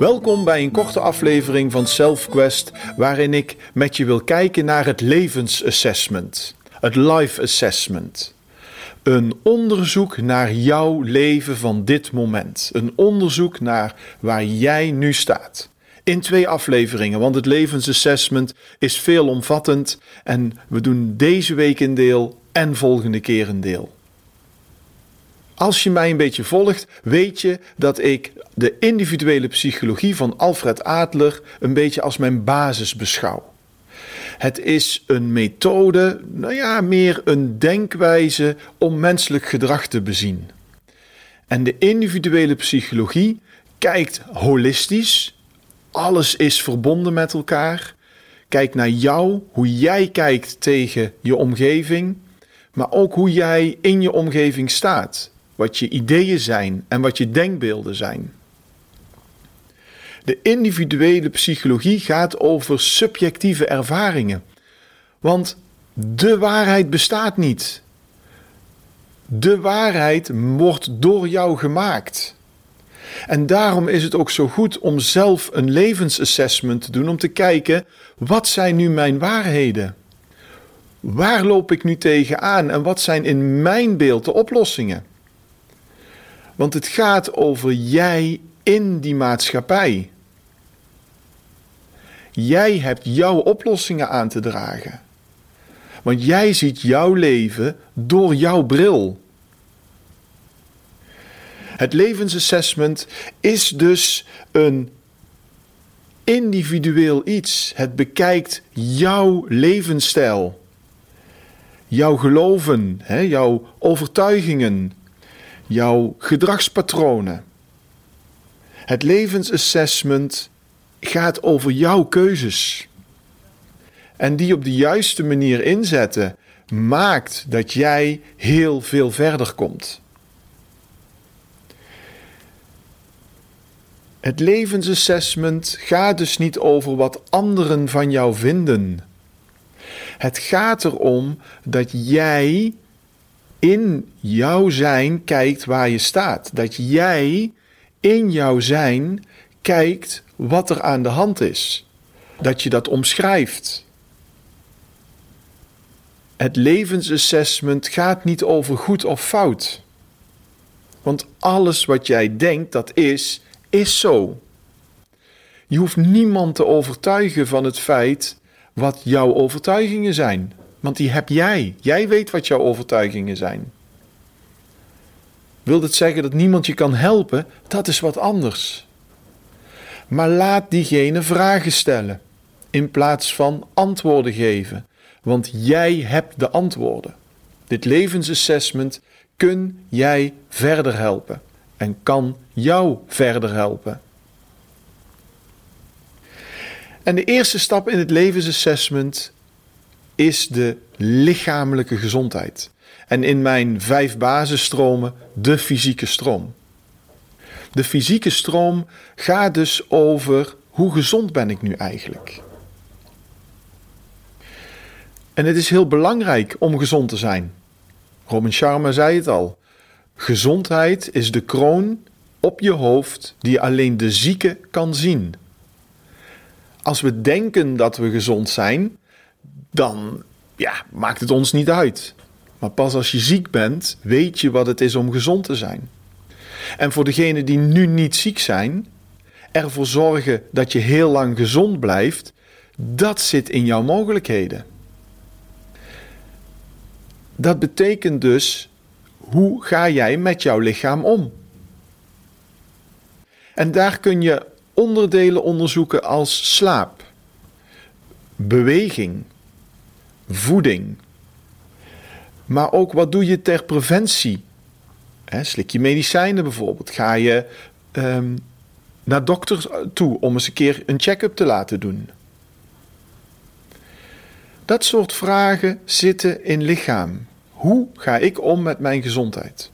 Welkom bij een korte aflevering van SelfQuest, waarin ik met je wil kijken naar het levensassessment, het life assessment. Een onderzoek naar jouw leven van dit moment. Een onderzoek naar waar jij nu staat. In twee afleveringen, want het levensassessment is veelomvattend en we doen deze week een deel en volgende keer een deel. Als je mij een beetje volgt, weet je dat ik de individuele psychologie van Alfred Adler een beetje als mijn basis beschouw. Het is een methode, nou ja, meer een denkwijze om menselijk gedrag te bezien. En de individuele psychologie kijkt holistisch, alles is verbonden met elkaar. Kijk naar jou, hoe jij kijkt tegen je omgeving, maar ook hoe jij in je omgeving staat wat je ideeën zijn en wat je denkbeelden zijn. De individuele psychologie gaat over subjectieve ervaringen. Want de waarheid bestaat niet. De waarheid wordt door jou gemaakt. En daarom is het ook zo goed om zelf een levensassessment te doen, om te kijken, wat zijn nu mijn waarheden? Waar loop ik nu tegenaan en wat zijn in mijn beeld de oplossingen? Want het gaat over jij in die maatschappij. Jij hebt jouw oplossingen aan te dragen. Want jij ziet jouw leven door jouw bril. Het levensassessment is dus een individueel iets. Het bekijkt jouw levensstijl, jouw geloven, jouw overtuigingen, jouw gedragspatronen. Het levensassessment gaat over jouw keuzes. En die op de juiste manier inzetten, maakt dat jij heel veel verder komt. Het levensassessment gaat dus niet over wat anderen van jou vinden. Het gaat erom dat jij in jouw zijn kijkt waar je staat. Dat jij in jouw zijn kijkt wat er aan de hand is. Dat je dat omschrijft. Het levensassessment gaat niet over goed of fout. Want alles wat jij denkt dat is, is zo. Je hoeft niemand te overtuigen van het feit wat jouw overtuigingen zijn. Want die heb jij. Jij weet wat jouw overtuigingen zijn. Wil dit zeggen dat niemand je kan helpen? Dat is wat anders. Maar laat diegene vragen stellen in plaats van antwoorden geven, want jij hebt de antwoorden. Dit levensassessment kun jij verder helpen en kan jou verder helpen. En de eerste stap in het levensassessment is de lichamelijke gezondheid. En in mijn vijf basisstromen de fysieke stroom. De fysieke stroom gaat dus over hoe gezond ben ik nu eigenlijk. En het is heel belangrijk om gezond te zijn. Robin Sharma zei het al. Gezondheid is de kroon op je hoofd die alleen de zieke kan zien. Als we denken dat we gezond zijn, dan ja, maakt het ons niet uit. Maar pas als je ziek bent, weet je wat het is om gezond te zijn. En voor degenen die nu niet ziek zijn, ervoor zorgen dat je heel lang gezond blijft, dat zit in jouw mogelijkheden. Dat betekent dus, hoe ga jij met jouw lichaam om? En daar kun je onderdelen onderzoeken als slaap, beweging, voeding. Maar ook wat doe je ter preventie? slik je medicijnen bijvoorbeeld? Ga je um, naar dokters toe om eens een keer een check-up te laten doen? Dat soort vragen zitten in lichaam. Hoe ga ik om met mijn gezondheid?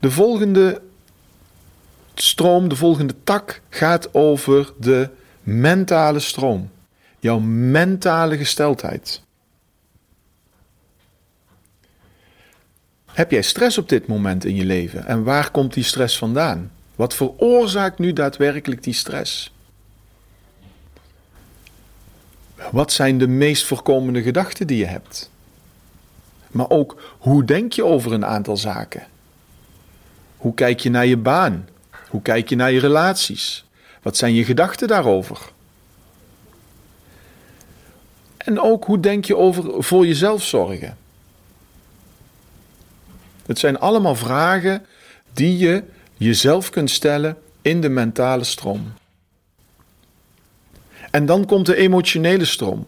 De volgende stroom, de volgende tak gaat over de mentale stroom. Jouw mentale gesteldheid. Heb jij stress op dit moment in je leven? En waar komt die stress vandaan? Wat veroorzaakt nu daadwerkelijk die stress? Wat zijn de meest voorkomende gedachten die je hebt? Maar ook hoe denk je over een aantal zaken? Hoe kijk je naar je baan? Hoe kijk je naar je relaties? Wat zijn je gedachten daarover? En ook hoe denk je over voor jezelf zorgen? Het zijn allemaal vragen die je jezelf kunt stellen in de mentale stroom. En dan komt de emotionele stroom.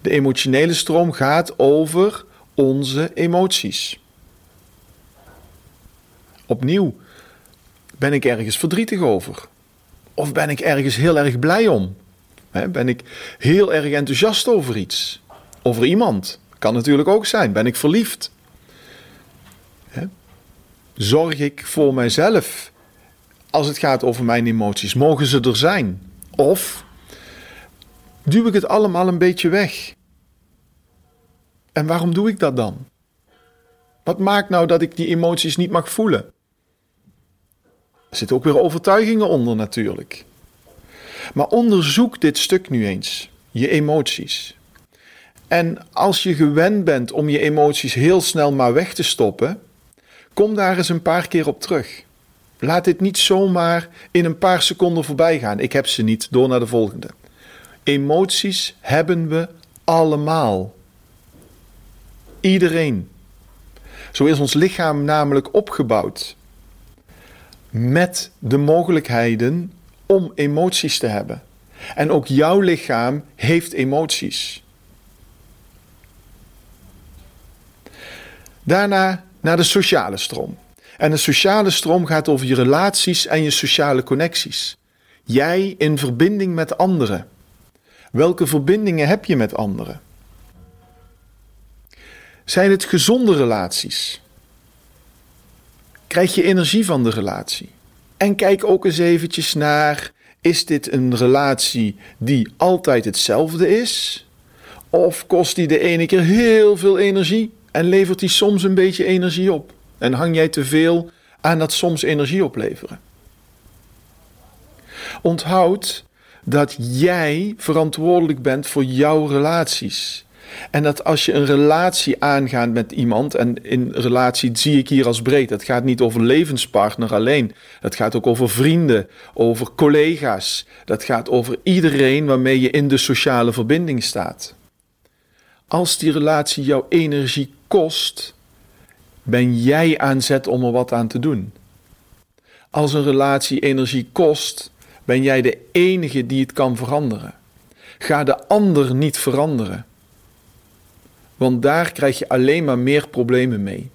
De emotionele stroom gaat over onze emoties. Opnieuw, ben ik ergens verdrietig over? Of ben ik ergens heel erg blij om? Ben ik heel erg enthousiast over iets? Over iemand? Kan natuurlijk ook zijn. Ben ik verliefd? Zorg ik voor mijzelf als het gaat over mijn emoties? Mogen ze er zijn? Of duw ik het allemaal een beetje weg? En waarom doe ik dat dan? Wat maakt nou dat ik die emoties niet mag voelen? Er zitten ook weer overtuigingen onder natuurlijk. Maar onderzoek dit stuk nu eens, je emoties. En als je gewend bent om je emoties heel snel maar weg te stoppen, kom daar eens een paar keer op terug. Laat dit niet zomaar in een paar seconden voorbij gaan. Ik heb ze niet, door naar de volgende. Emoties hebben we allemaal. Iedereen. Zo is ons lichaam namelijk opgebouwd. Met de mogelijkheden om emoties te hebben. En ook jouw lichaam heeft emoties. Daarna naar de sociale stroom. En de sociale stroom gaat over je relaties en je sociale connecties. Jij in verbinding met anderen. Welke verbindingen heb je met anderen? Zijn het gezonde relaties? Krijg je energie van de relatie? En kijk ook eens eventjes naar: is dit een relatie die altijd hetzelfde is? Of kost die de ene keer heel veel energie en levert die soms een beetje energie op? En hang jij te veel aan dat soms energie opleveren? Onthoud dat jij verantwoordelijk bent voor jouw relaties. En dat als je een relatie aangaat met iemand, en in relatie zie ik hier als breed, het gaat niet over levenspartner alleen. Het gaat ook over vrienden, over collega's. Dat gaat over iedereen waarmee je in de sociale verbinding staat. Als die relatie jouw energie kost, ben jij aan zet om er wat aan te doen. Als een relatie energie kost, ben jij de enige die het kan veranderen. Ga de ander niet veranderen. Want daar krijg je alleen maar meer problemen mee.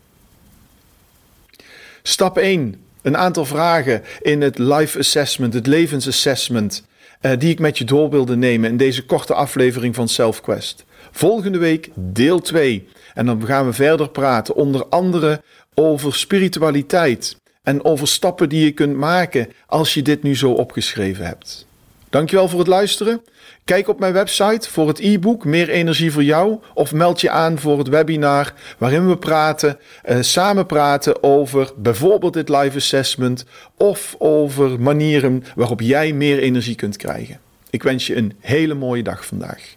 Stap 1. Een aantal vragen in het life assessment, het levensassessment, uh, die ik met je door wilde nemen in deze korte aflevering van SelfQuest. Volgende week deel 2. En dan gaan we verder praten, onder andere over spiritualiteit en over stappen die je kunt maken als je dit nu zo opgeschreven hebt. Dankjewel voor het luisteren. Kijk op mijn website voor het e-book Meer Energie voor Jou of meld je aan voor het webinar waarin we praten, eh, samen praten over bijvoorbeeld dit live assessment of over manieren waarop jij meer energie kunt krijgen. Ik wens je een hele mooie dag vandaag.